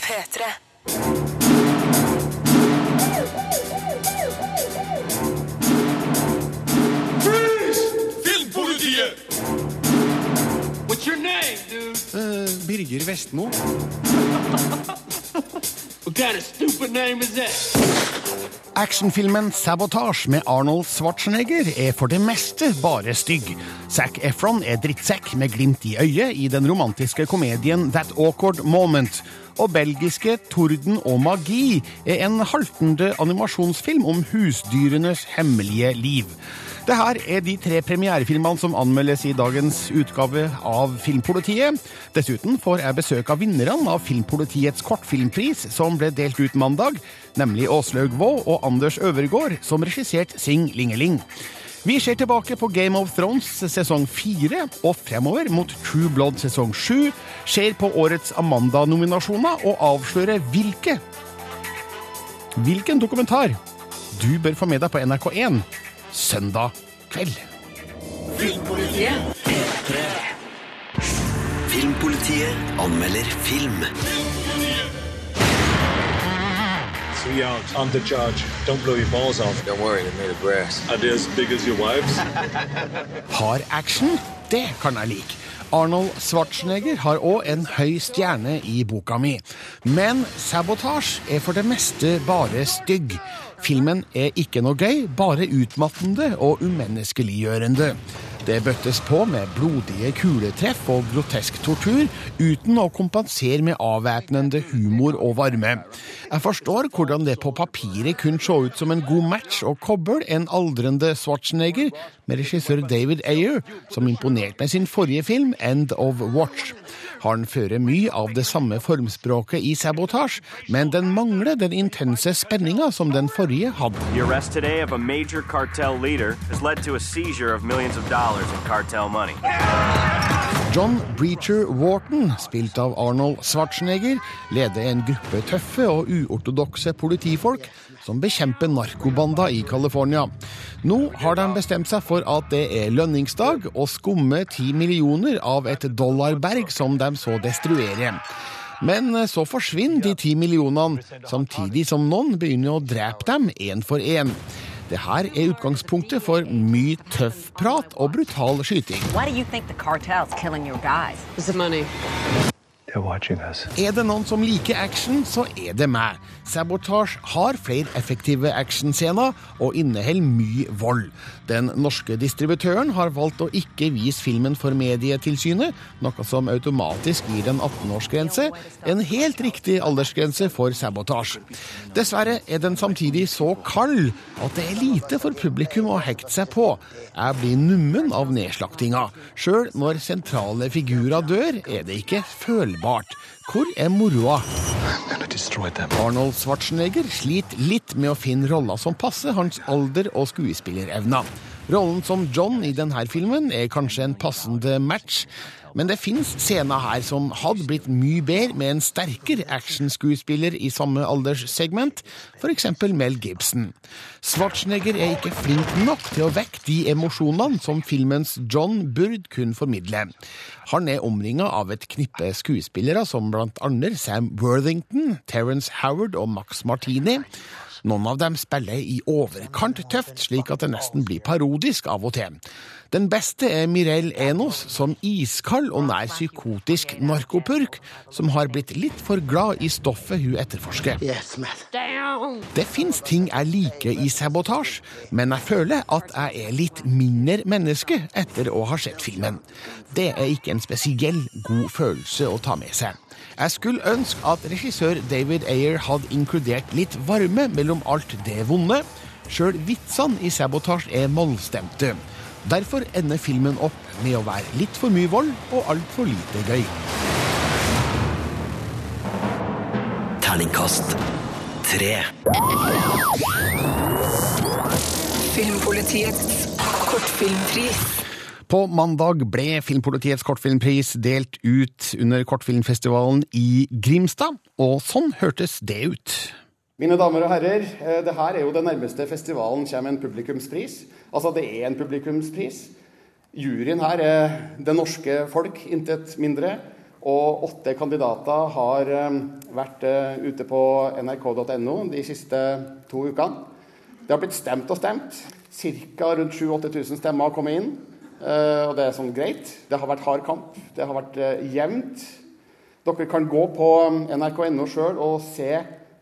P3. Filmpolitiet! What's your name, dude? Birger Vestmo. What kind of stupid name is that? Actionfilmen Sabotage med Arnold Schwarzenegger er for det meste bare stygg. Zac Efron er drittsekk med glimt i øyet i den romantiske komedien That Awkward Moment. Og belgiske Torden og magi er en haltende animasjonsfilm om husdyrenes hemmelige liv. Det her er de tre premierefilmene som anmeldes i dagens utgave av Filmpolitiet. Dessuten får jeg besøk av vinnerne av Filmpolitiets kortfilmpris, som ble delt ut mandag, nemlig Åslaug Vaa og Anders Øvergård, som regisserte Sing Lingeling. Vi ser tilbake på Game of Thrones sesong fire og fremover mot True Blood sesong sju, ser på årets Amanda-nominasjoner og avslører hvilke. Hvilken dokumentar du bør få med deg på NRK1 søndag kveld. Filmpolitiet Filmpolitiet anmelder film. Three yards under charge. Don't blow your balls off. Don't worry, they're made of brass. Are they as big as your wives? Hard action, det kan jeg like. Arnold Schwarzenegger har òg en høy stjerne i boka mi. Men sabotasje er for det meste bare stygg. Filmen er ikke noe gøy, bare utmattende og umenneskeliggjørende. Det bøttes på med blodige kuletreff og grotesk tortur, uten å kompensere med avvæpnende humor og varme. Jeg forstår hvordan det på papiret kunne se ut som en god match og koble en aldrende Schwarzenegger med regissør David Ayer, som imponerte med sin forrige film, End of Watch. Han fører mye av det samme formspråket i sabotasje, men den mangler den intense spenninga som den forrige hadde. The arrest today of a major cartel leader has led to a seizure of millions in cartel money. John Breacher Wharton, spilt av Arnold Schwarzenegger, leder en gruppe tøffe og uortodokse politifolk som bekjemper narkobanda i California. Nå har de bestemt seg for at det er lønningsdag, og skummer ti millioner av et dollarberg som de så destruere. Men så forsvinner de ti millionene, samtidig som noen begynner å drepe dem én for én. Det her er utgangspunktet for mye tøff prat og brutal skyting. Why do you think the cartel's killing your guys? It's the money. They're watching us. Er det noen som liker action, så er det meg. Sabotage har flere effektive actionscener og inneholder mye vold. Den norske distributøren har valgt å ikke vise filmen for Medietilsynet, noe som automatisk gir en 18-årsgrense, en helt riktig aldersgrense for sabotasje. Dessverre er den samtidig så kald at det er lite for publikum å hekte seg på. Jeg blir nummen av nedslaktinga. Sjøl når sentrale figurer dør, er det ikke følbart. Hvor er moroa? Arnold Schwarzenegger sliter litt med å finne roller som passer hans alder og skuespillerevner. Rollen som John i denne filmen er kanskje en passende match, men det finnes scener her som hadde blitt mye bedre med en sterkere actionskuespiller i samme alderssegment, f.eks. Mel Gibson. Schwarzenegger er ikke flink nok til å vekke de emosjonene som filmens John burde kunne formidle. Han er omringa av et knippe skuespillere som blant andre Sam Worthington, Terence Howard og Max Martini. Noen av dem spiller i overkant tøft, slik at det nesten blir parodisk av og til. Den beste er Mirel Enos, som iskald og nær psykotisk narkopurk, som har blitt litt for glad i stoffet hun etterforsker. Det fins ting jeg liker i sabotasje, men jeg føler at jeg er litt mindre menneske etter å ha sett filmen. Det er ikke en spesiell god følelse å ta med seg. Jeg skulle ønske at regissør David Ayer hadde inkludert litt varme mellom alt det vonde. Sjøl vitsene i Sabotage er mollstemte. Derfor ender filmen opp med å være litt for mye vold og altfor lite gøy. Terningkast tre. Filmpolitiets kortfilmpris. På mandag ble Filmpolitiets kortfilmpris delt ut under kortfilmfestivalen i Grimstad, og sånn hørtes det ut. Mine damer og herrer, eh, det her er jo det nærmeste festivalen kommer en publikumspris. Altså, det er en publikumspris. Juryen her er det norske folk, intet mindre. Og åtte kandidater har eh, vært eh, ute på nrk.no de siste to ukene. Det har blitt stemt og stemt. Ca. rundt 7000-8000 stemmer har kommet inn. Eh, og det er sånn greit. Det har vært hard kamp. Det har vært jevnt. Dere kan gå på nrk.no sjøl og se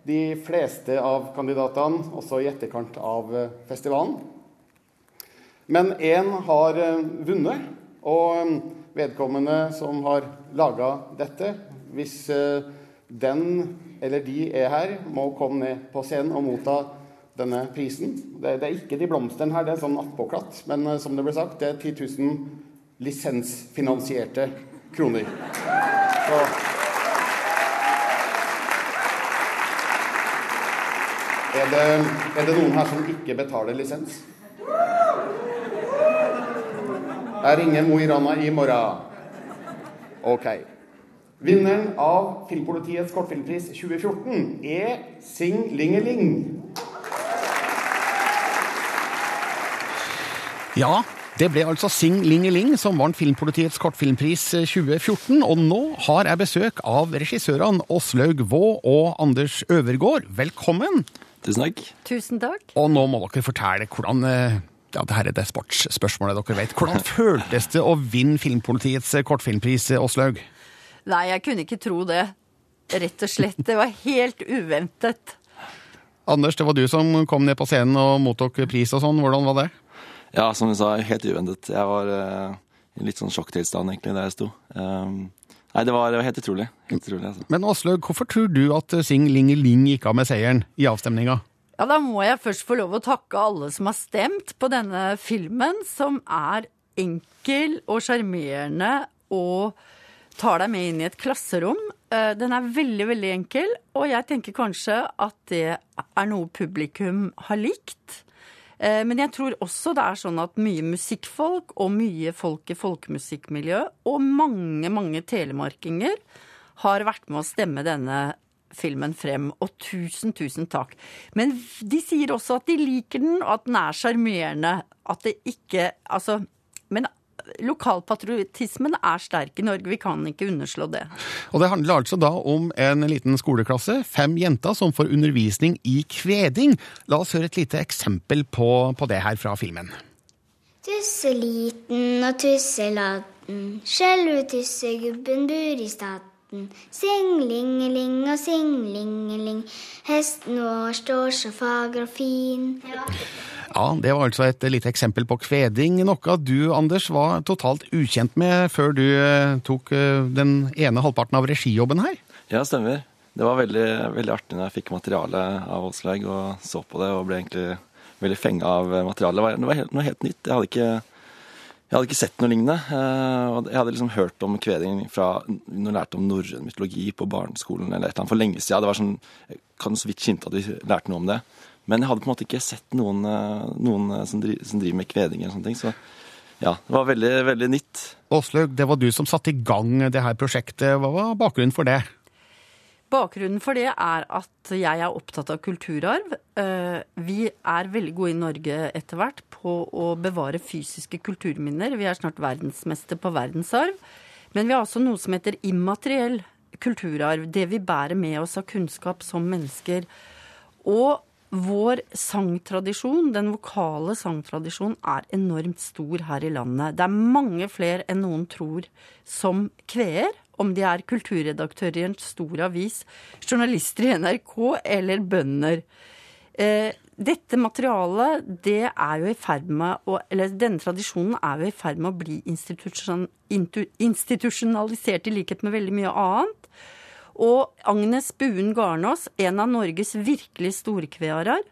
de fleste av kandidatene, også i etterkant av festivalen. Men én har vunnet. Og vedkommende som har laga dette, hvis eh, den eller de er her, må komme ned på scenen og motta denne prisen. Det, det er ikke de blomstene her, det er sånn attpåklatt. Men uh, som det ble sagt, det er 10 000 lisensfinansierte kroner. Så. Er det, er det noen her som ikke betaler lisens? Jeg ringer Mo i Rana i morgen. Ok. Vinneren av Filmpolitiets kortfilmpris 2014 er Sing Lingeling. Ja, det ble altså Sing Lingeling som vant Filmpolitiets kortfilmpris 2014. Og nå har jeg besøk av regissørene Åslaug Vå og Anders Øvergård. Velkommen! Tusen takk. Tusen takk. Og nå må dere fortelle hvordan eh, ja, det her er det sportsspørsmålet dere vet. Hvordan føltes det å vinne Filmpolitiets kortfilmpris, Åslaug? Nei, jeg kunne ikke tro det. Rett og slett. Det var helt uventet. Anders, det var du som kom ned på scenen og mottok pris og sånn. Hvordan var det? Ja, som du sa, helt uventet. Jeg var uh, i litt sånn sjokktilstand egentlig der jeg sto. Um, nei, det var, helt utrolig. Helt utrolig altså. Men Åslaug, hvorfor tror du at Sing Ling Ling gikk av med seieren i avstemninga? Ja, da må jeg først få lov å takke alle som har stemt på denne filmen, som er enkel og sjarmerende og tar deg med inn i et klasserom. Eh, den er veldig, veldig enkel, og jeg tenker kanskje at det er noe publikum har likt. Eh, men jeg tror også det er sånn at mye musikkfolk og mye folk i folkemusikkmiljøet og mange, mange telemarkinger har vært med å stemme denne filmen frem. Og tusen, tusen takk. Men de sier også at de liker den, og at den er sjarmerende. At det ikke Altså, lokalpatriotismen er sterk i Norge. Vi kan ikke underslå det. Og det handler altså da om en liten skoleklasse, fem jenter som får undervisning i kveding. La oss høre et lite eksempel på, på det her fra filmen. Tusseliten og tusseladden, skjelve tussegubben bor i staden hesten. Singlingeling og singlingeling, hesten vår står så fager og fin. Ja. det var altså et lite eksempel på kveding. Noe du, Anders, var totalt ukjent med før du eh, tok eh, den ene halvparten av regijobben her? Ja, stemmer. Det var veldig, veldig artig når jeg fikk materialet av Åslaug og så på det og ble egentlig veldig fenga av materialet. Det var, noe helt nytt. Jeg hadde ikke jeg hadde ikke sett noe lignende. Eh, Jeg hadde liksom hørt om kveding fra når jeg lærte om norrøn mytologi på barneskolen eller et eller annet for lenge siden. Det var sånn, jeg kan så vidt skimte at vi lærte noe om det. Men jeg hadde på en måte ikke sett noen, noen som, driver, som, driver med kveding eller sånne ting. Så ja, det var veldig, veldig nytt. Åslaug, det var du som satte i gang det her prosjektet. Hva var bakgrunnen for det? Bakgrunnen for det er at jeg er opptatt av kulturarv. Eh, vi er veldig gode i Norge etter hvert på å bevare fysiske kulturminner. Vi er snart verdensmester på verdensarv. Men vi har også noe som heter immateriell kulturarv. Det vi bærer med oss av kunnskap som mennesker. Og vår sangtradisjon, den vokale sangtradisjonen, er enormt stor her i landet. Det er mange flere enn noen tror som kveer om de er kulturredaktører i en stor avis, journalister i NRK eller bønder. Eh, dette materialet, det er jo i ferd med å Eller denne tradisjonen er jo i ferd med å bli institusjon, institusjonalisert i likhet med veldig mye annet. Og Agnes Buen Garnås, en av Norges virkelig storkvearer,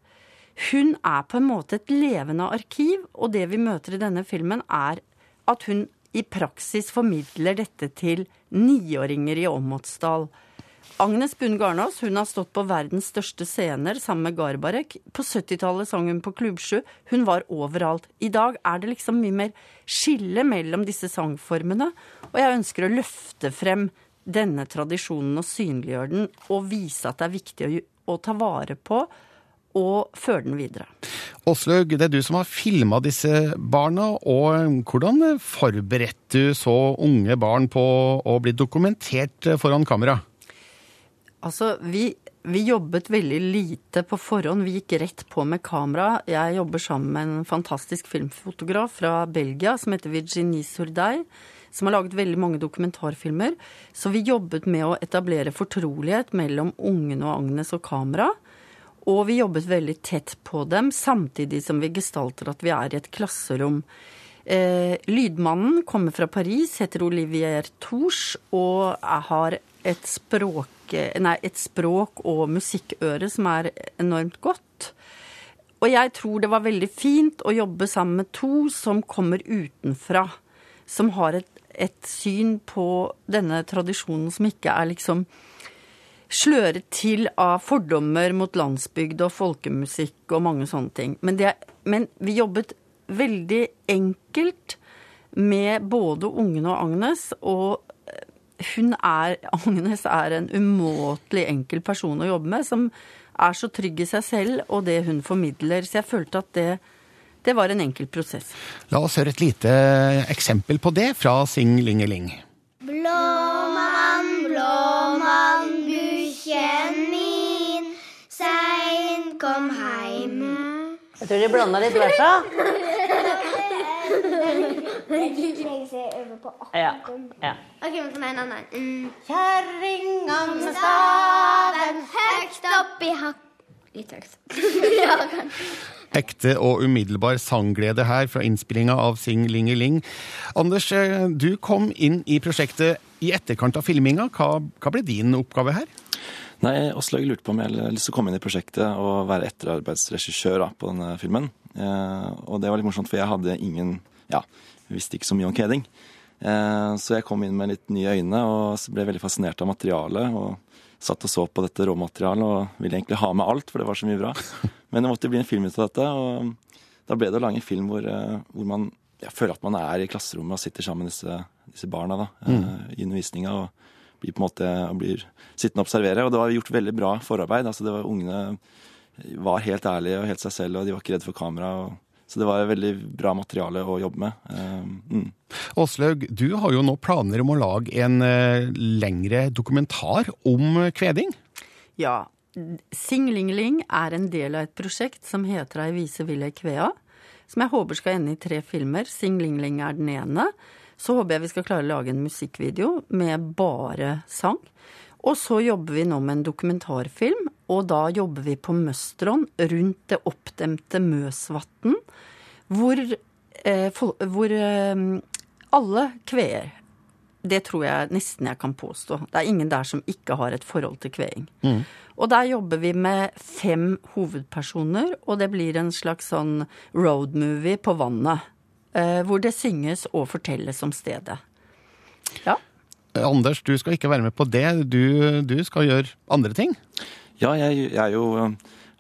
hun er på en måte et levende arkiv, og det vi møter i denne filmen, er at hun i praksis formidler dette til niåringer i Åmotsdal. Agnes Bunn Garnås hun har stått på verdens største scener sammen med Garbarek. På 70-tallet sang hun på Klubbsju. Hun var overalt. I dag er det liksom mye mer skille mellom disse sangformene. Og jeg ønsker å løfte frem denne tradisjonen og synliggjøre den, og vise at det er viktig å, å ta vare på og føre den videre. Åslaug, det er du som har filma disse barna, og hvordan forberedte du så unge barn på å bli dokumentert foran kamera? Altså, vi, vi jobbet veldig lite på forhånd. Vi gikk rett på med kamera. Jeg jobber sammen med en fantastisk filmfotograf fra Belgia som heter Virginie Sourdei, som har laget veldig mange dokumentarfilmer. Så vi jobbet med å etablere fortrolighet mellom ungene og Agnes og kamera. Og vi jobbet veldig tett på dem, samtidig som vi gestalter at vi er i et klasserom. Eh, lydmannen kommer fra Paris, heter Olivier Tours og har et språk, nei, et språk og musikkøre som er enormt godt. Og jeg tror det var veldig fint å jobbe sammen med to som kommer utenfra. Som har et, et syn på denne tradisjonen som ikke er liksom sløret til av fordommer mot landsbygd og folkemusikk og mange sånne ting. Men, det, men vi jobbet veldig enkelt med både ungene og Agnes, og hun er, Agnes er en umåtelig enkel person å jobbe med, som er så trygg i seg selv og det hun formidler. Så jeg følte at det, det var en enkel prosess. La oss høre et lite eksempel på det fra Sing Lingeling. Jeg tror de blanda litt bæsja. Ja. ja. Ok, vi får en annen. Mm. Kjerringa med Staven høgt oppi hakk... Litt høyt. ja. Ekte og umiddelbar sangglede her fra innspillinga av Sing Lingeling. Anders, eh, du kom inn i prosjektet i etterkant av filminga. Hva, hva ble din oppgave her? Nei, Åslaug lurte på om jeg hadde lyst til å komme inn i prosjektet og være etterarbeidsregissør da, på denne filmen. Eh, og det var litt morsomt, for jeg hadde ingen Ja, visste ikke så mye om keding. Eh, så jeg kom inn med litt nye øyne og ble veldig fascinert av materialet. og satt og så på dette råmaterialet og ville egentlig ha med alt, for det var så mye bra. Men det måtte bli en film ut av dette, og da ble det å lage en film hvor, eh, hvor man jeg føler at man er i klasserommet og sitter sammen med disse, disse barna da, Mm. eh, i undervisninga. Og blir på en måte blir sittende og observere. Og det var gjort veldig bra forarbeid. altså det var Ungene var helt ærlige og helt seg selv, og de var ikke redd for kamera. Og, så det var et veldig bra materiale å jobbe med. Eh, mm. Åslaug, du har jo nå planer om å lage en eh, lengre dokumentar om kveding. Ja. Singlingling er en del av et prosjekt som heter Ei vise ville kvea, som jeg håper skal ende i tre filmer. Singlingling er den ene. Så håper jeg vi skal klare å lage en musikkvideo med bare sang. Og så jobber vi nå med en dokumentarfilm, og da jobber vi på Møstron rundt det oppdemte Møsvatn, hvor, eh, hvor eh, alle kveer. Det tror jeg nesten jeg kan påstå. Det er ingen der som ikke har et forhold til kveing. Og der jobber vi med fem hovedpersoner, og det blir en slags sånn roadmovie på vannet. Eh, hvor det synges og fortelles om stedet. Ja. Eh, Anders, du skal ikke være med på det. Du, du skal gjøre andre ting. Ja, jeg, jeg er jo,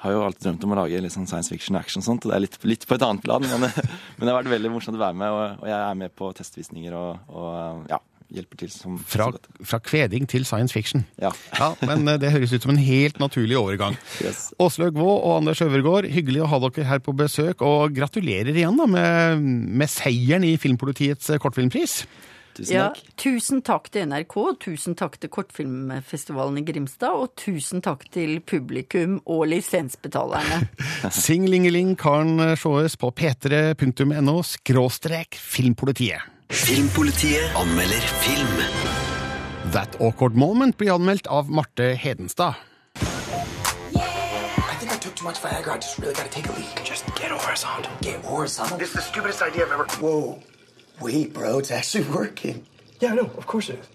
har jo alltid drømt om å lage litt sånn science fiction action og sånt, og det er litt, litt på et annet plan, men, men det har vært veldig morsomt å være med, og, og jeg er med på testvisninger og, og ja, hjelper til som Fra, fra kveding til science fiction. Ja. Men eh, det høres ut som en helt naturlig overgang. Yes. Åslaug Vaa og Anders Øvergaard, hyggelig å ha dere her på besøk, og gratulerer igjen da med, med seieren i Filmpolitiets eh, kortfilmpris. Tusen Ja, takk. tusen takk til NRK, tusen takk til Kortfilmfestivalen i Grimstad, og tusen takk til publikum og lisensbetalerne. Singlingeling kan Sjåes på p3.no skråstrek filmpolitiet. Filmpolitiet anmelder film. That Awkward Moment blir anmeldt av Marte Hedenstad. I think I took too much Viagra. I just really gotta take a leak. Just get horizontal. Get horizontal? This is the stupidest idea I've ever. Whoa. Wait, bro, it's actually working. Yeah, I know. Of course it is.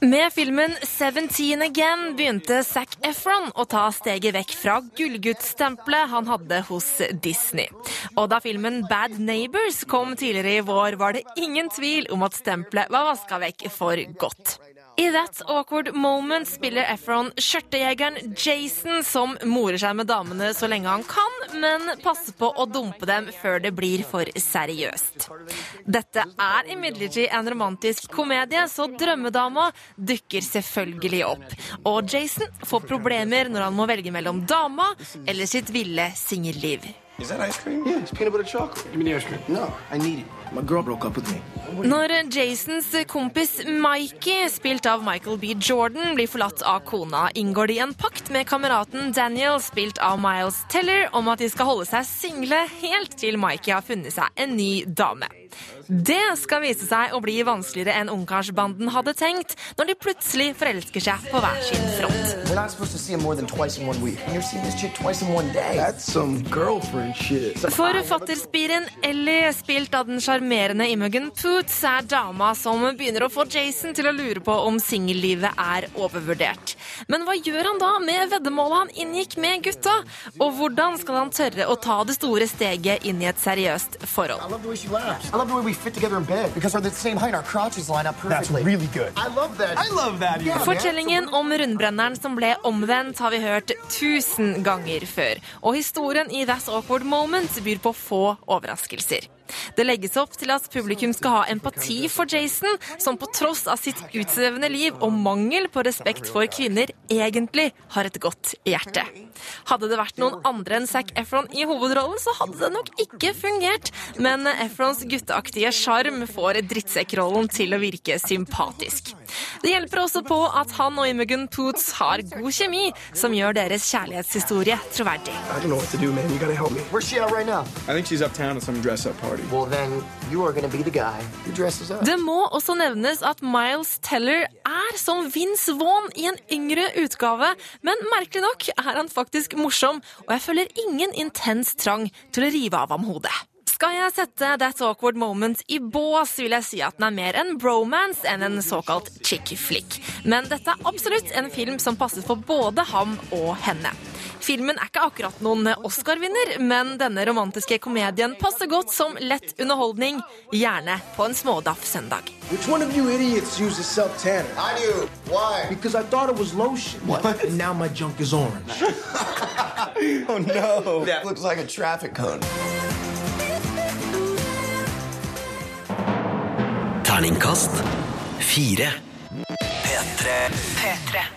Med filmen 17 Again begynte Zac Efron å ta steget vekk fra gullguttstempelet han hadde hos Disney. Og da filmen Bad Neighbors kom tidligere i vår, var det ingen tvil om at stempelet var vaska vekk for godt. I That Awkward Moment spiller Efron skjørtejegeren Jason som morer seg med damene så lenge han kan, men passer på å dumpe dem før det blir for seriøst. Dette er imidlertid en romantisk komedie, så drømmedama dukker selvfølgelig opp. Og Jason får problemer når han må velge mellom dama eller sitt ville singelliv. Is that ice cream? Yeah, it's peanut butter chocolate. Give me the ice cream. No, I need it. Når Jasons kompis Mikey, spilt av Michael B. Jordan, blir forlatt av kona, inngår de en pakt med kameraten Daniel, spilt av Miles Teller, om at de skal holde seg single helt til Mikey har funnet seg en ny dame. Det skal vise seg å bli vanskeligere enn ungkarsbanden hadde tenkt, når de plutselig forelsker seg på hver sin front. For. Forfatterspiren Ellie, spilt av den sjarmerende Imogen Poots, er dama som begynner å få Jason til å lure på om singellivet er overvurdert. Men hva gjør han da med veddemålet han inngikk med gutta? Og hvordan skal han tørre å ta det store steget inn i et seriøst forhold? I love the way she laughs. I love the way we fit together in bed because we're the same height. Our crotches line up perfectly. That's really good. I love that. I love that. Yeah. Fortellingen om rundbrenneren som ble omvendt, har vi hørt tusen ganger før. Og historien i That's Awkward Moment byr på få overraskelser. Det legges opp til at publikum skal ha empati for Jason, som på tross av sitt utsvevende liv og mangel på respekt for kvinner, egentlig har et godt hjerte. Hadde det vært noen andre enn Zac Efron i hovedrollen, så hadde det nok ikke fungert, men Efrons gutteaktige sjarm får drittsekkrollen til å virke sympatisk. Det hjelper også på at han og Imogen Poots har god kjemi, som gjør deres kjærlighetshistorie troverdig. I don't know what to do, man. You gotta help me. Where's she at right now? I think she's uptown at some dress-up party. Well, then you are gonna be the guy who dresses up. Det må også nevnes at Miles Teller er som Vince Vaughn i en yngre utgave, men merkelig nok er han faktisk morsom, og jeg føler ingen intens trang til å rive av ham hodet. Skal jeg sette That Awkward Moment i bås, vil jeg si at den er mer en bromance enn en såkalt chick flick. Men dette er absolutt en film som passer for både ham og henne. Filmen er ikke akkurat noen Oscar-vinner, men denne romantiske komedien passer godt som lett underholdning, gjerne på en smådaff søndag. Which one of you idiots uses self tanner? I do. Why? Because I thought it was lotion. What? And now my junk is orange. oh no. That looks like a traffic cone. Terningkast fire. P3. P3.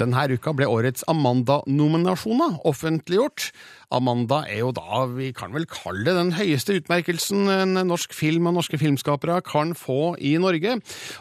Denne uka ble årets Amanda-nominasjoner offentliggjort. Amanda er jo da, vi kan vel kalle det den høyeste utmerkelsen en norsk film og norske filmskapere kan få i Norge.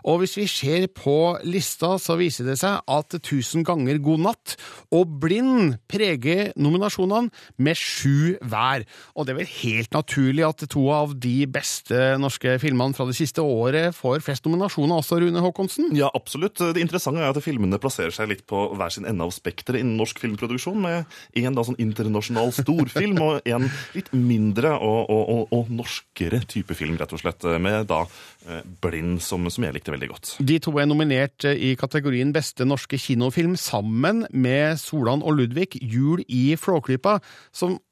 Og hvis vi ser på lista, så viser det seg at Tusen ganger god natt og Blind preger nominasjonene med sju hver. Og det er vel helt naturlig at to av de beste norske filmene fra det siste året får flest nominasjoner også, Rune Haakonsen? Ja, absolutt. Det interessante er at filmene plasserer seg litt på hver sin ende av spekteret innen norsk filmproduksjon, med en sånn internasjonal storfilm og en litt mindre og, og, og, og norskere type film, rett og slett, med da eh, Blind, som, som jeg likte veldig godt. De to er nominert i kategorien Beste norske kinofilm sammen med Solan og Ludvig, Jul i Flåklypa, som eh,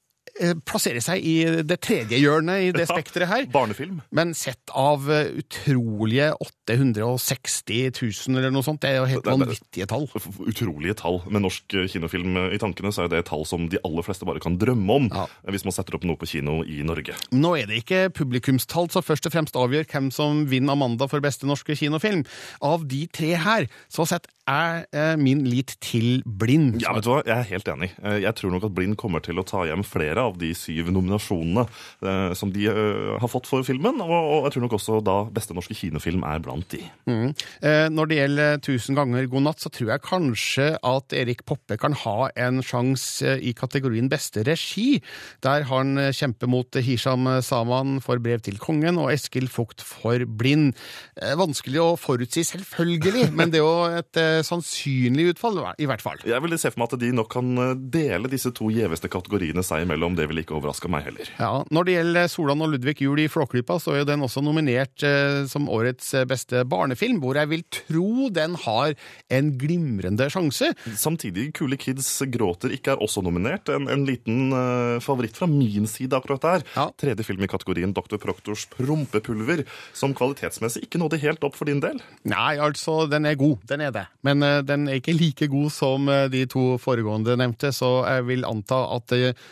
plasserer seg i det tredje hjørnet i det spekteret her. Barnefilm. Men sett av eh, utrolige 860 000 eller noe sånt, det er jo helt vanvittige tall. Utrolige tall. Med norsk kinofilm i tankene så er det tall som de aller fleste bare kan drømme om hvis man setter opp noe på kino i Norge. Nå er det ikke publikumstall som først og fremst avgjør hvem som vinner Amanda for beste norske kinofilm. Av de tre her, så setter jeg eh, min lit til Blind. Ja, vet du hva? Jeg er helt enig. Eh, Jeg tror nok at Blind kommer til å ta hjem flere av de syv nominasjonene eh, som de eh, har fått for filmen, og, og jeg tror nok også da beste norske kinofilm er blant de. Mm. Eh, Når det gjelder 'Tusen ganger god natt', så tror jeg kanskje at Erik Poppe kan ha en sjanse i kategorien beste regi, der han eh, kjemper mot Hisham Saman for 'Brev til kongen' og Eskil Fugt for 'Blind'. Eh, Vanskelig å forutsi, selvfølgelig, men det er jo et eh, sannsynlig utfall, i hvert fall. Jeg vil se for meg at de nok kan eh, dele disse to gjeveste kategoriene seg imellom. Om det ville ikke overraska meg heller. Ja, Når det gjelder Solan og Ludvig jul i Flåklypa, så er jo den også nominert eh, som årets eh, beste barnefilm, hvor jeg vil tro den har en glimrende sjanse. Samtidig, Kule kids gråter ikke er også nominert. En, en liten eh, favoritt fra min side akkurat der. Tredje film i kategorien Dr. Proktors Prompepulver, som kvalitetsmessig ikke nådde helt opp for din del. Nei, altså, den er god, den er det. Men eh, den er ikke like god som eh, de to foregående nevnte, så jeg vil anta at eh,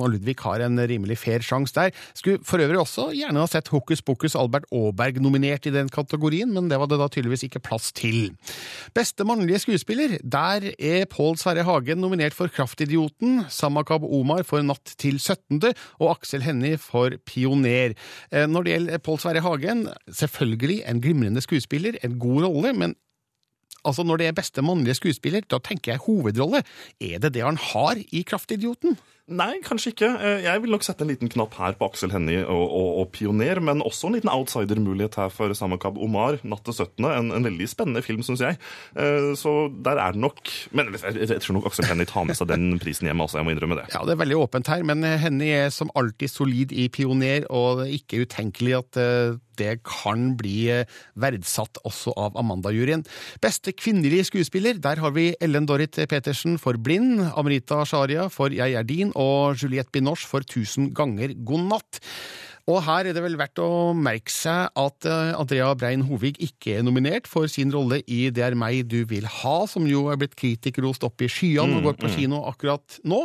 Solan og Ludvig har en rimelig fair sjanse der. Skulle for øvrig også gjerne ha sett Hokus Pokus Albert Aaberg nominert i den kategorien, men det var det da tydeligvis ikke plass til. Beste mannlige skuespiller, der er Pål Sverre Hagen nominert for Kraftidioten, Samakab Omar for Natt til 17. og Aksel Hennie for Pioner. Eh, Når det gjelder Pål Sverre Hagen, selvfølgelig en glimrende skuespiller, en god rolle, men altså når det er beste mannlige skuespiller, da tenker jeg hovedrolle. Er det det han har i Kraftidioten? Nei, kanskje ikke. Eh, Jeg vil nok sette en liten knapp her på Aksel Hennie og, og, og Pioner, men også en liten outsider-mulighet her for Samakab Omar, 'Natt til 17.'. En, en veldig spennende film, syns jeg. Eh, Så der er det nok Men jeg, tror nok Aksel Hennie tar med seg den prisen hjem, altså. Jeg må innrømme det. Ja, det er veldig åpent her, men Hennie er som alltid solid i Pioner, og det er ikke utenkelig at eh, det kan bli eh, verdsatt også av Amanda-juryen. Beste kvinnelige skuespiller, der har vi Ellen Dorrit Petersen for Blind, Amrita Sharia for Jeg er din, og Juliette Binoche for Tusen ganger god natt. Og her er det vel verdt å merke seg at eh, Andrea Brein Hovig ikke er nominert for sin rolle i Det er meg du vil ha, som jo er blitt kritikerrost opp i skyene og Mm, går på mm. kino akkurat nå.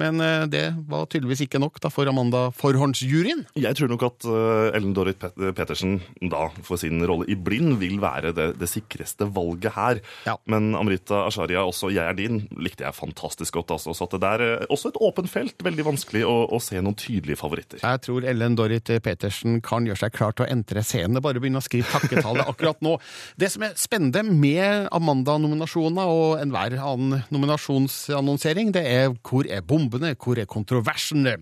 Men eh, det var tydeligvis ikke nok da for Amanda Forhåndsjuryen. Jeg tror nok at eh, Ellen Dorrit Petersen da for sin rolle i Blind vil være det, det sikreste valget her. Men Amrita Asharia, også Jeg er din, likte jeg fantastisk godt. Altså. Så det der er også et åpent felt. Veldig vanskelig å, å se noen tydelige favoritter. Jeg tror Ellen Dorrit Petersen kan gjøre seg klar til å entre scenen. Bare begynne å skrive takketale akkurat nå. Det som er spennende med Amanda-nominasjonene og enhver annen nominasjonsannonsering, det er hvor er bombene, hvor er kontroversene?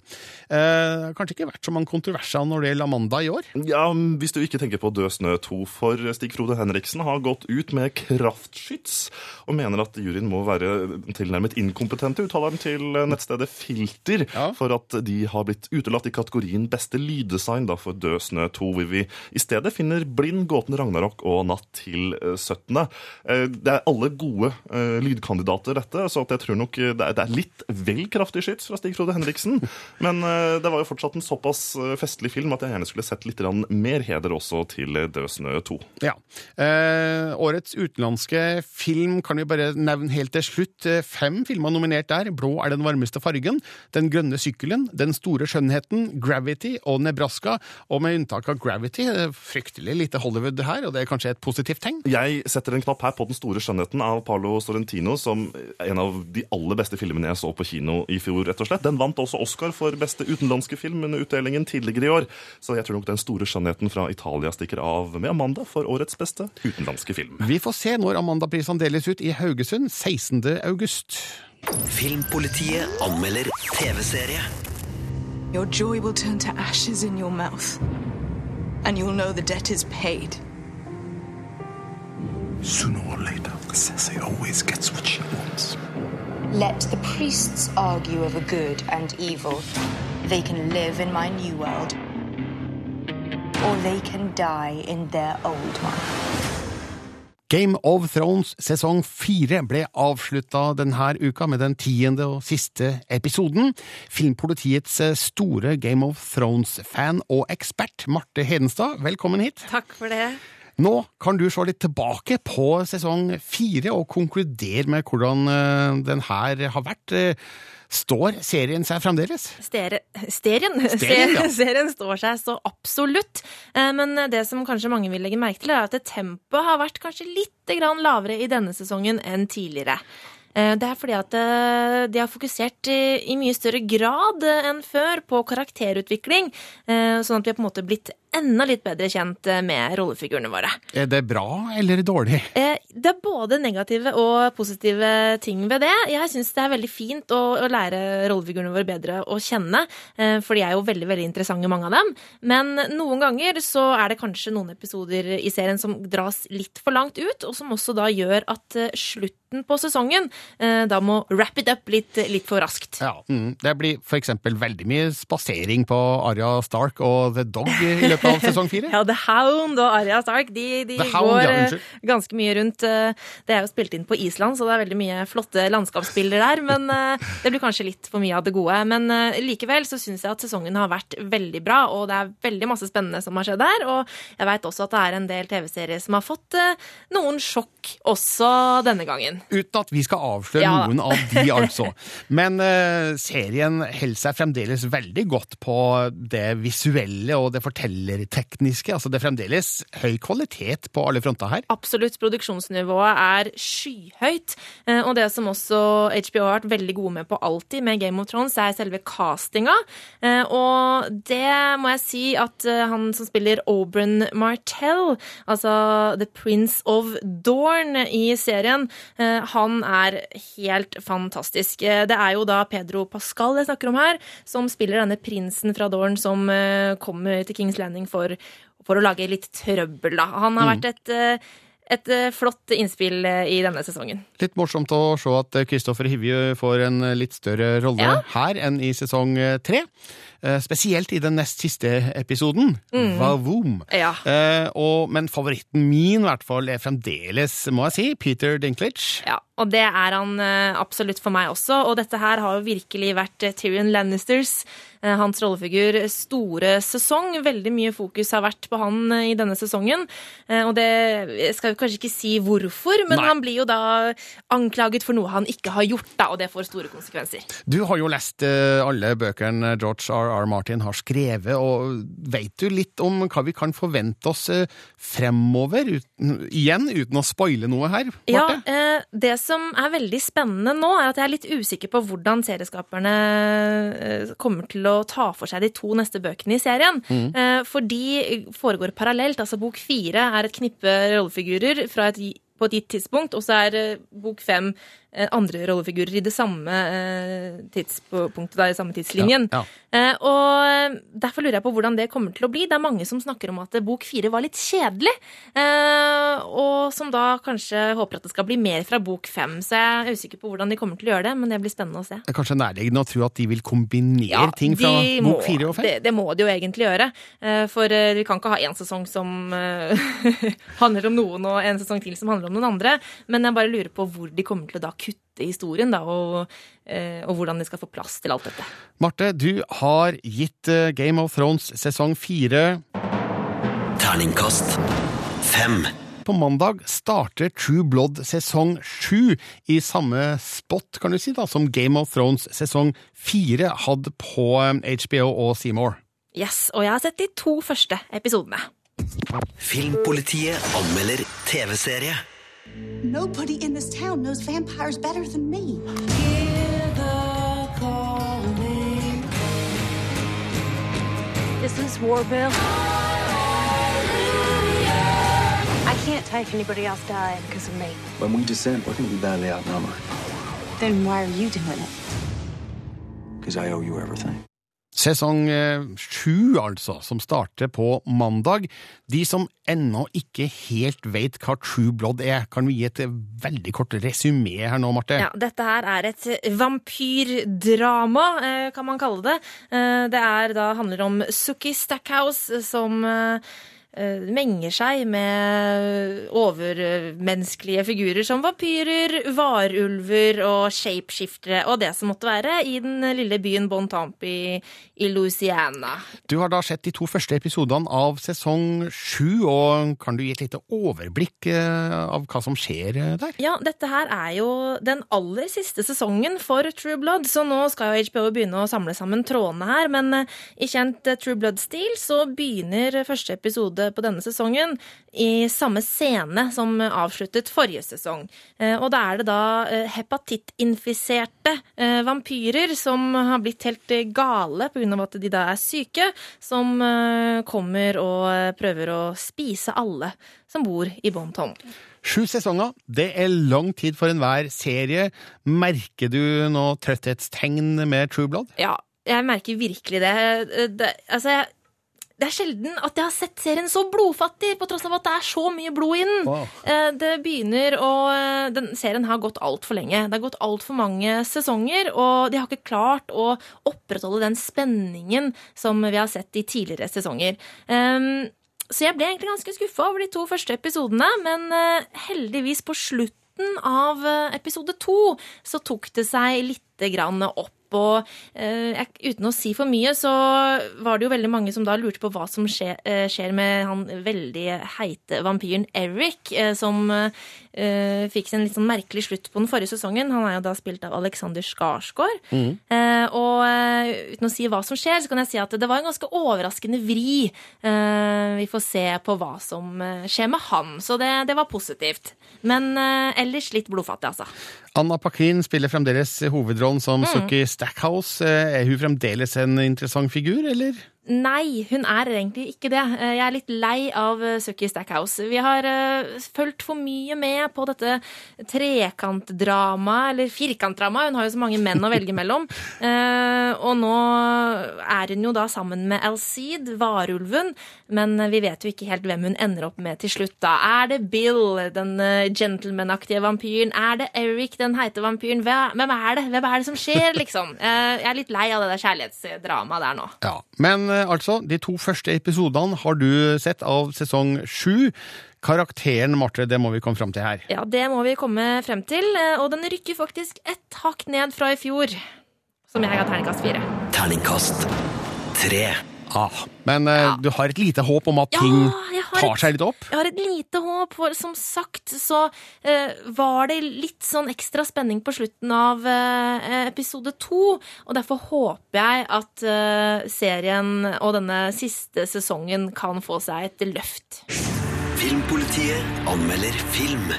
Eh, kanskje ikke vært så mange kontroverser når det gjelder Amanda i år? Ja, Hvis du ikke tenker på Død snø 2, for Stig Frode Henriksen har gått ut med kraftskyts og mener at juryen må være tilnærmet inkompetente, uttaler han til nettstedet Filter, for at de har blitt utelatt i kategorien beste lyddesign da, for Død snø 2, hvor vi i stedet finner Blind, Gåten Ragnarok og Natt til eh, 17. Eh, Det er alle gode eh, lydkandidater, dette, så jeg tror nok det er, litt vel kraftig skyts fra Stig Frode Henriksen. Men eh, det var jo fortsatt en såpass eh, festlig film at jeg gjerne skulle sett litt mer heder også til eh, Død snø 2. Ja. Eh, årets utenlandske film kan vi bare nevne helt til slutt. Eh, Fem filmer nominert der. 'Blå er den varmeste fargen', 'Den grønne sykkelen', 'Den store skjønnheten', 'Gravity' og 'Nebraska'. Og med unntak av 'Gravity', eh, fryktelig lite Hollywood her, og det er kanskje et positivt tegn? Jeg setter en knapp her på Den store skjønnheten av Paolo Sorrentino, som er en av de aller beste filmene jeg så på kino i fjor. rett og slett. Den vant også Oscar for beste utenlandske film under utdelingen tidligere i år. Så jeg tror nok Den store skjønnheten fra Italia stikker av med Amanda for årets beste utenlandske film. Vi får se når Amanda-prisene deles ut i Haugesund 16. august. Filmpolitiet anmelder TV-serie. Your joy will turn to ashes in your mouth, and you'll know the debt is paid. Sooner or later, Cersei always gets what she wants. Let the priests argue over good and evil. They can live in my new world, or they can die in their old one. Game of Thrones sesong fire ble avslutta denne uka med den tiende og siste episoden. Filmpolitiets store Game of Thrones-fan og ekspert, Marte Hedenstad, velkommen hit. Takk for det. Nå kan du se litt tilbake på sesong fire og konkludere med hvordan eh, den her har vært. Eh, Står serien seg fremdeles? Stere, sterien? Sterien, ja. Serien står seg så absolutt. Eh, Men det som kanskje mange vil legge merke til, er at tempoet har vært kanskje litt lavere i denne sesongen enn tidligere. Det er fordi at de har fokusert i mye større grad enn før på karakterutvikling, sånn at vi har på en måte blitt enda litt bedre kjent eh, med rollefigurene våre. Er det bra eller dårlig? Eh, Det er både negative og positive ting ved det. Jeg syns det er veldig fint å, å lære rollefigurene våre bedre å kjenne, eh, for de er jo veldig veldig interessante, mange av dem. Men noen ganger så er det kanskje noen episoder i serien som dras litt for langt ut, og som også da gjør at slutt slutten på sesongen da må wrap it up litt, litt for raskt. Ja, mm. Det blir eksempel veldig mye spasering på Arya Stark og The Dog i løpet av sesong fire. Ja, The Hound og Arja Stark de, de Hound, går ja, eh, ganske mye rundt. eh, Det er jo spilt inn på Island, så det er veldig mye flotte landskapsbilder der. Men eh, det blir kanskje litt for mye av det gode. Men likevel så syns jeg at sesongen har vært veldig bra, og det er veldig masse spennende som har skjedd der. Og jeg veit også at det er en del TV-serier som har fått noen sjokk også denne gangen. Uten at vi skal avsløre Ja. noen av de, altså. Men serien holder seg fremdeles veldig godt på det visuelle og det fortellertekniske. Altså det er fremdeles høy kvalitet på alle fronter her. Absolutt. Produksjonsnivået er skyhøyt. Eh, Og det som også HBO har vært veldig gode med på alltid med Game of Thrones, er selve castinga. Eh, Og det må jeg si at eh, han som spiller Oberon Martell, altså The Prince of Dorn i serien, han er helt fantastisk. Det er jo da Pedro Pascal jeg snakker om her, som spiller denne prinsen fra Dorn som kommer til Kings Landing for, for å lage litt trøbbel, da. Han har Mm. vært et eh, et eh, flott innspill eh, i denne sesongen. Litt morsomt å se at Kristoffer Hivju får en litt større rolle Ja. her enn i sesong tre. Eh, Spesielt i den nest siste episoden, Mm. Vavoom. Ja. Eh, og, men favoritten min i hvert fall er fremdeles, må jeg si, Peter Dinklage. Ja, og det er han eh, absolutt for meg også. Og dette her har jo virkelig vært Tyrion Lannisters, hans rollefigur, store sesong. Veldig mye fokus har vært på han i denne sesongen. Og det jeg skal jo kanskje ikke si hvorfor, men Nei. han blir jo da anklaget for noe han ikke har gjort, da, og det får store konsekvenser. Du har jo lest alle bøkene George R. R. Martin har skrevet, og vet du litt om hva vi kan forvente oss eh, fremover? Uten, igjen, uten å spoile noe her, Ja, Marte? eh, Det som er veldig spennende nå, er at jeg er litt usikker på hvordan serieskaperne eh, kommer til å ta for seg de to neste bøkene i serien. Mm. Eh, For de foregår parallelt. altså Bok fire er et knippe rollefigurer fra et, på et gitt tidspunkt, og så er bok fem andre rollefigurer i det samme eh, tidspunktet, der, i samme tidslinjen. Ja, ja. Og Derfor lurer jeg på hvordan det kommer til å bli. Det er mange som snakker om at bok fire var litt kjedelig, eh, og som da kanskje håper at det skal bli mer fra bok fem. Så jeg er usikker på hvordan de kommer til å gjøre det, men det blir spennende å se. Det er kanskje nærliggende å tro at de vil kombinere ting fra bok fire og fem? Det, det må de jo egentlig gjøre. Eh, For eh, vi kan ikke ha én sesong som eh, handler om noen, og en sesong til som handler om noen andre. Men jeg bare lurer på hvor de kommer til å da kutte historien, da, og, eh, og hvordan de skal få plass til alt dette. Marte, du har gitt eh, Game of Thrones sesong fire Terningkast fem. På mandag starter True Blood sesong sju i samme spot, kan du si, da, som Game of Thrones sesong fire hadde på eh, HBO og Seymour. Yes, Og jeg har sett de to første episodene. Filmpolitiet anmelder TV-serie. Nobody in this town knows vampires better than me. Is This is Warbill. I can't take anybody else dying because of me. When we descend, we're going to be badly outnumbered. Then why are you doing it? Because I owe you everything. Sesong eh, sju, altså, som starter på mandag. De som ennå ikke helt vet hva True Blood er, kan vi gi et eh, veldig kort resymé her nå, Marte? Ja, dette her er et vampyrdrama, eh, kan man kalle det. Det er da handler om Sookie Stackhouse som menger seg med overmenneskelige figurer som vampyrer, varulver og shapeshiftere og det som måtte være i den lille byen Bon Tampi i Louisiana. Du har da sett de to første episodene av sesong sju, og kan du gi et lite overblikk eh, av hva som skjer eh, der? Ja, dette her er jo den aller siste sesongen for True Blood, så nå skal jo HBO begynne å samle sammen trådene her, men eh, i kjent eh, True Blood-stil så begynner første episode på denne sesongen i samme scene som avsluttet forrige sesong. Eh, Og da er det da eh, hepatittinfiserte eh, vampyrer som har blitt helt gale pga. at de da er syke, som kommer og prøver å spise alle som bor i Bonton. Sju sesonger, det er lang tid for enhver serie. Merker du noe trøtthetstegn med True Blood? Ja, jeg merker virkelig det. det altså, jeg, det er sjelden at jeg har sett serien så blodfattig, på tross av at det er så mye blod i den. Wow. Eh, Det begynner å den Serien har gått altfor lenge. Det har gått altfor mange sesonger, og de har ikke klart å opprettholde den spenningen som vi har sett i tidligere sesonger. Um, så jeg ble egentlig ganske skuffa over de to første episodene, men eh, heldigvis på slutten av eh, episode to så tok det seg lite grann opp. Og eh, uten å si for mye, så var det jo veldig mange som da lurte på hva som skjer, eh, skjer med han veldig heite vampyren Eric, eh, som eh, fikk en litt sånn merkelig slutt på den forrige sesongen. Han er jo da spilt av Alexander Skarsgård. Mm. Eh, og eh, uten å si hva som skjer, så kan jeg si at det var en ganske overraskende vri. Vi får se på hva som skjer med han, så det, det var positivt. Men ellers litt blodfattig, altså. Anna Paquin spiller fremdeles hovedrollen som Mm. Suki Stackhouse. Eh, Er hun fremdeles en interessant figur, eller? Nei, hun er egentlig ikke det. Eh, Jeg er litt lei av eh, Suki Stackhouse. Vi har uh, fulgt for mye med på dette trekantdramaet, eller firkantdramaet. Hun har jo så mange menn å velge mellom. Uh, Og nå er hun jo da sammen med Alcide, varulven, men vi vet jo ikke helt hvem hun ender opp med til slutt. da. Er det Bill, den gentlemanaktige vampyren? Er det Eric, den heite vampyren? Hvem er det? Hvem er det som skjer, liksom? Uh, Jeg er litt lei av det der kjærlighetsdramaet der nå. Ja. Men altså, de to første episodene har du sett av sesong sju. Karakteren Marte, det må vi komme fram til her. Ja, det må vi komme frem til, eh, og den rykker faktisk ett hakk ned fra i fjor, som jeg ga terningkast fire. Terningkast tre. Ah, men ja. du har et lite håp om at ting har tar seg litt opp? Jeg har et lite håp, for som sagt så eh, var det litt sånn ekstra spenning på slutten av eh, episode to, og derfor håper jeg at eh, serien og denne siste sesongen kan få seg et løft. Filmpolitiet anmelder film.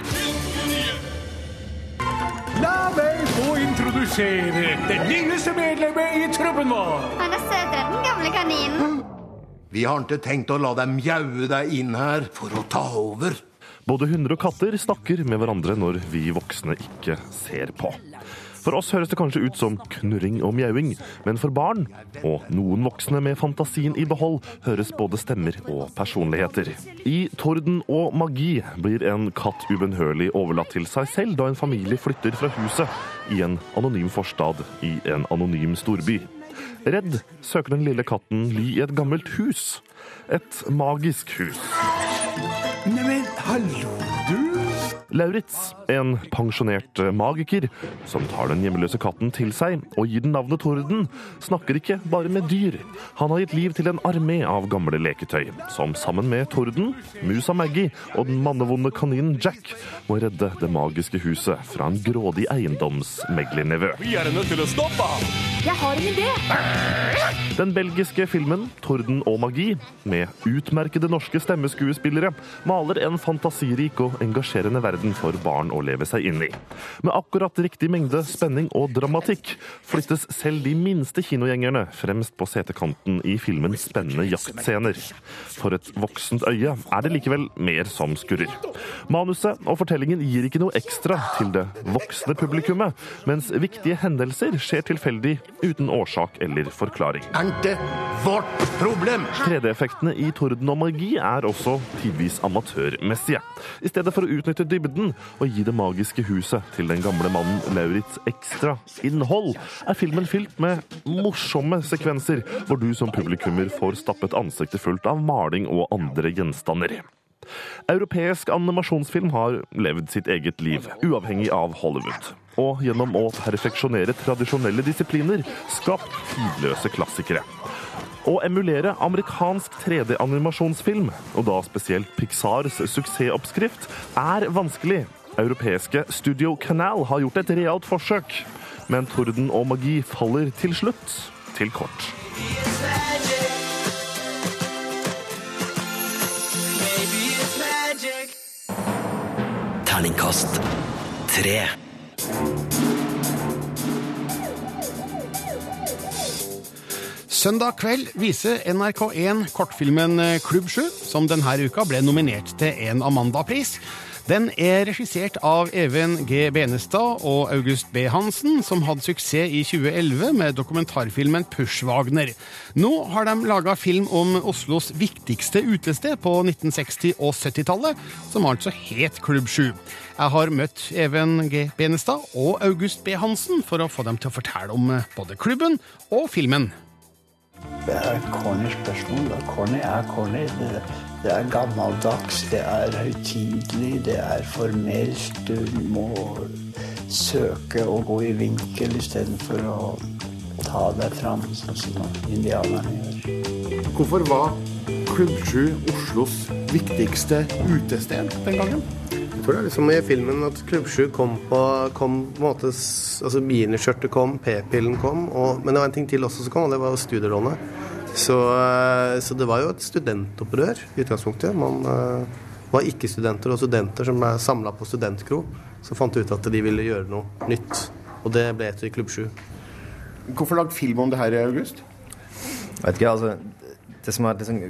La meg få introdusere det nyeste medlemmet i truppen vår. Han er søtere enn den gamle kaninen. Vi har ikke tenkt å la dem mjaue deg inn her for å ta over. Både hunder og katter snakker med hverandre når vi voksne ikke ser på. For oss høres det kanskje ut som knurring og mjauing, men for barn, og noen voksne med fantasien i behold, høres både stemmer og personligheter. I Torden og magi blir en katt ubønnhørlig overlatt til seg selv da en familie flytter fra huset i en anonym forstad i en anonym storby. Redd søker den lille katten ly i et gammelt hus. Et magisk hus. Neimen, hallo. Lauritz, en pensjonert magiker som tar den hjemmeløse katten til seg og gir den navnet Torden, snakker ikke bare med dyr. Han har gitt liv til en armé av gamle leketøy, som sammen med Torden, musa Maggie og den mannevonde kaninen Jack må redde det magiske huset fra en grådig eiendomsmeglernevø. Vi er nødt til å stoppe ham. Jeg har en idé! Den belgiske filmen 'Torden og magi', med utmerkede norske stemmeskuespillere, maler en fantasirik og engasjerende verden for barn å leve seg inn i. Med akkurat riktig mengde spenning og dramatikk flyttes selv de minste kinogjengerne fremst på setekanten i filmens spennende jaktscener. For et voksent øye er det likevel mer som skurrer. Manuset og fortellingen gir ikke noe ekstra til det voksne publikummet, mens viktige hendelser skjer tilfeldig uten årsak eller forklaring. Er det vårt problem. 3D-effektene i Torden og magi er også tidvis amatørmessige. I stedet for å utnytte dybden og gi det magiske huset til den gamle mannen Lauritz ekstra innhold, er filmen fylt med morsomme sekvenser, hvor du som publikummer får stappet ansiktet fullt av maling og andre gjenstander. Europeisk animasjonsfilm har levd sitt eget liv, uavhengig av Hollywood. Og gjennom å perfeksjonere tradisjonelle disipliner skapt tidløse klassikere. Å emulere amerikansk 3D-animasjonsfilm, og da spesielt Pixars suksessoppskrift, er vanskelig. Europeiske Studio Canal har gjort et realt forsøk, men torden og magi faller til slutt til kort. Terningkast 3 Søndag kveld viser NRK1 kortfilmen eh, Klubb 7, som denne uka ble nominert til en Amanda-pris. Den er regissert av Even G. Benestad og August B. Hansen, som hadde suksess i 2011 med dokumentarfilmen Pushwagner. Nå har de laga film om Oslos viktigste utested på 1960- og 70-tallet, som altså het Klubb 7. Jeg har møtt Even G. Benestad og August B. Hansen for å få dem til å fortelle om både klubben og filmen. Det er et corny spørsmål. og Corny er corny. Det, det er gammeldags, det er høytidelig, det er formelt. Du må søke å gå i vinkel istedenfor å ta deg fram, sånn som indianerne gjør. Hvorfor var Klubb 7 Oslos viktigste utested den gangen? Det er liksom i filmen at Klubb 7 kom på, kom på en måte Altså miniskjørtet kom, p-pillen kom, og, men det var en ting til også som kom, og det var studielånet. Så, eh, så det var jo et studentopprør i utgangspunktet. Man eh, var ikke-studenter og studenter som ble samla på studentkro, som fant ut at de ville gjøre noe nytt. Og det ble etter Klubb 7. Hvorfor lagd film om det her, August? Vet ikke, altså det som er liksom,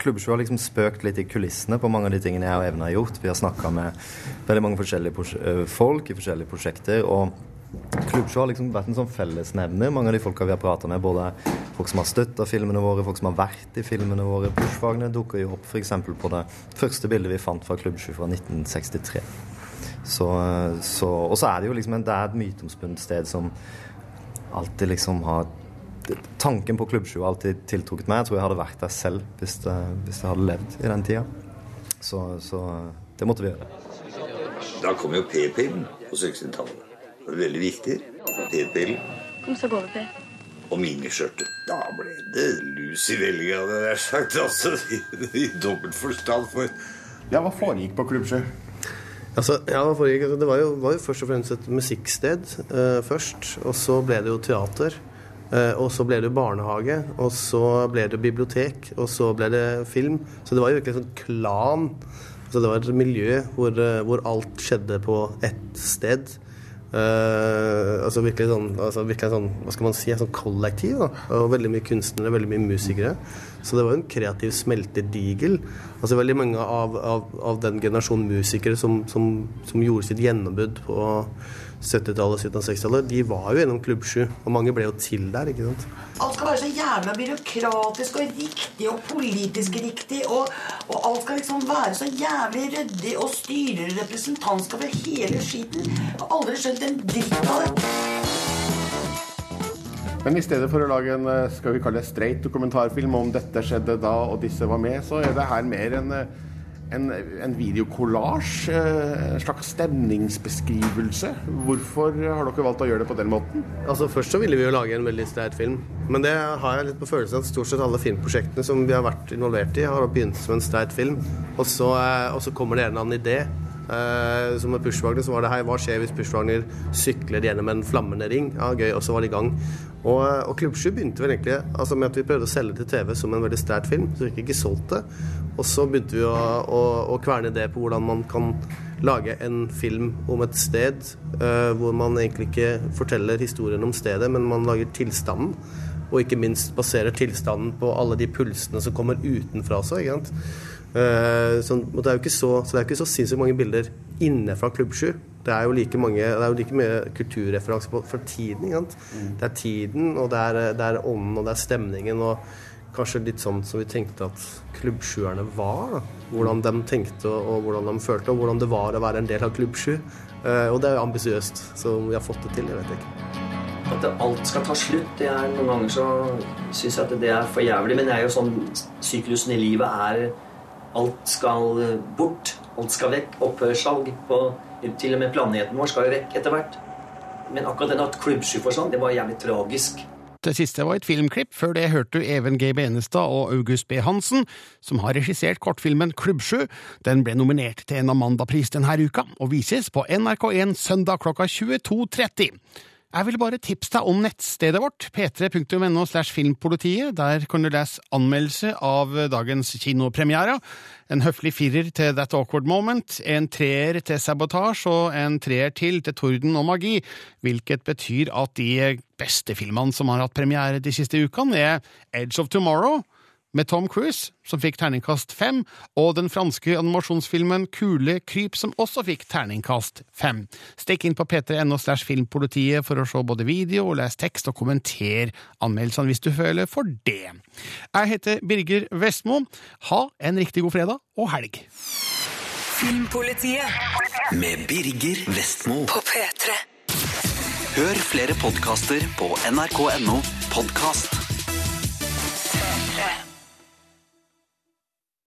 Klubbsjå har liksom spøkt litt i kulissene på mange av de tingene jeg og Even har gjort. Vi har snakka med veldig mange forskjellige folk i forskjellige prosjekter. og Klubbshow har liksom vært en sånn fellesnevner. Mange av de folka vi har prata med, både folk som har støtta filmene våre, folk som har vært i filmene våre. Pushfagene dukker jo opp f.eks. på det første bildet vi fant fra Klubbshow fra 1963. Så, så, og så er det jo liksom det er et myteomspunnet sted som alltid liksom har Tanken på Klubbsju har alltid tiltrukket meg. Jeg tror jeg hadde vært der selv hvis, det, hvis jeg hadde levd i den tida. Så, så det måtte vi gjøre. Da kom jo p-pillen på 60-tallet. Det var veldig viktig. P-pillen Kom så går vi, Per. og miniskjørtet. Da ble det lus i velga, hadde jeg sagt. Altså, i, i dobbelt forstand. For Ja, hva foregikk på Klubbsjø? Altså, ja, foregikk- altså, det var jo, var jo først og fremst et musikksted eh, først. Og så ble det jo teater. Eh, og så ble det barnehage. Og så ble det bibliotek. Og så ble det film. Så det var jo virkelig en sånn klan. Så det var et miljø hvor, eh, hvor alt skjedde på ett sted. Uh, altså virkelig sånn, altså virkelig sånn Hva skal man si? Sånn kollektiv. da Og veldig mye kunstnere, veldig mye musikere. Så det var jo en kreativ smeltedigel. Altså Veldig mange av, av, av den generasjonen musikere som, som, som gjorde sitt gjennombrudd på 70-tallet, 60-tallet, de var jo gjennom Klubb 7. Og mange ble jo til der, ikke sant. Alt skal være så jævla byråkratisk og riktig og politisk riktig. Og, og alt skal liksom være så jævlig ryddig, og styrer og representantskap for hele skiten. Jeg har aldri skjønt en dritt av det. Men i stedet for å lage en eh, skal vi kalle det straight dokumentarfilm om dette skjedde da og disse var med, så er det her mer en, eh, en, en videokollasj. eh, En slags stemningsbeskrivelse. Hvorfor har dere valgt å gjøre det på den måten? Altså Først så ville vi jo lage en veldig sterk film. Men det har jeg litt på følelsen at stort sett alle filmprosjektene som vi har vært involvert i, har begynt som en streit film. Og så, eh, og så kommer det en eller annen idé. Uh, som med Pushwagner så var det her Hva skjer hvis Pushwagner sykler gjennom en flammende ring? Ja, gøy. Og så var det i gang. Og, og Klubb 7 begynte vel egentlig altså med at vi prøvde å selge til TV som en veldig sterk film. Så vi fikk ikke solgt det. Og så begynte vi å, å, å kverne det på hvordan man kan lage en film om et sted uh, hvor man egentlig ikke forteller historien om stedet, men man lager tilstanden. Og ikke minst baserer tilstanden på alle de pulsene som kommer utenfra også. ikke sant? Uh, så, det er jo ikke så, så er sinnssykt mange bilder inne fra Klubb 7. Det er jo like, mange, det er jo like mye kulturreferanse fra tiden. ikke sant? Det er tiden, og det er, det er ånden, og det er stemningen. og Kanskje litt sånn som vi tenkte at klubbsjuerne var. Da. Hvordan de tenkte og, hvordan de følte, og hvordan det var å være en del av Klubb 7. Eh, og det er jo ambisiøst, så vi har fått det til, jeg vet ikke. At alt skal ta slutt. Det er, noen ganger så syns jeg at det er for jævlig. Men det er jo sånn syklusen i livet er Alt skal bort. Alt skal vekk. Opphørssalg Til og med planeten vår skal jo vekk etter hvert. Men akkurat den at klubbsky forsvant, det var jævlig tragisk. Det siste var et filmklipp. Før det hørte du Even G. Benestad og August B. Hansen, som har regissert kortfilmen Klubbsju. Den ble nominert til en Amanda-pris denne uka, og vises på NRK1 søndag klokka 22.30. Jeg vil bare tipse deg om nettstedet vårt, p3.no slash filmpolitiet. Der kan du lese anmeldelse av dagens kinopremierer. En høflig firer til That Awkward Moment, en treer til Sabotage og en treer til til Torden og magi, hvilket betyr at de beste filmene som har hatt premiere de siste ukene, er Edge of Tomorrow, med Tom Cruise, som fikk terningkast fem, og den franske animasjonsfilmen Kule kryp, som også fikk terningkast fem. Stikk inn på p3.no slash filmpolitiet for å se både video og lese tekst og kommenter anmeldelsene hvis du føler for det. Jeg heter Birger Vestmo. Ha en riktig god fredag og helg. Filmpolitiet med Birger Vestmo på P3. Hør flere podkaster på nrk.no podkast. P3.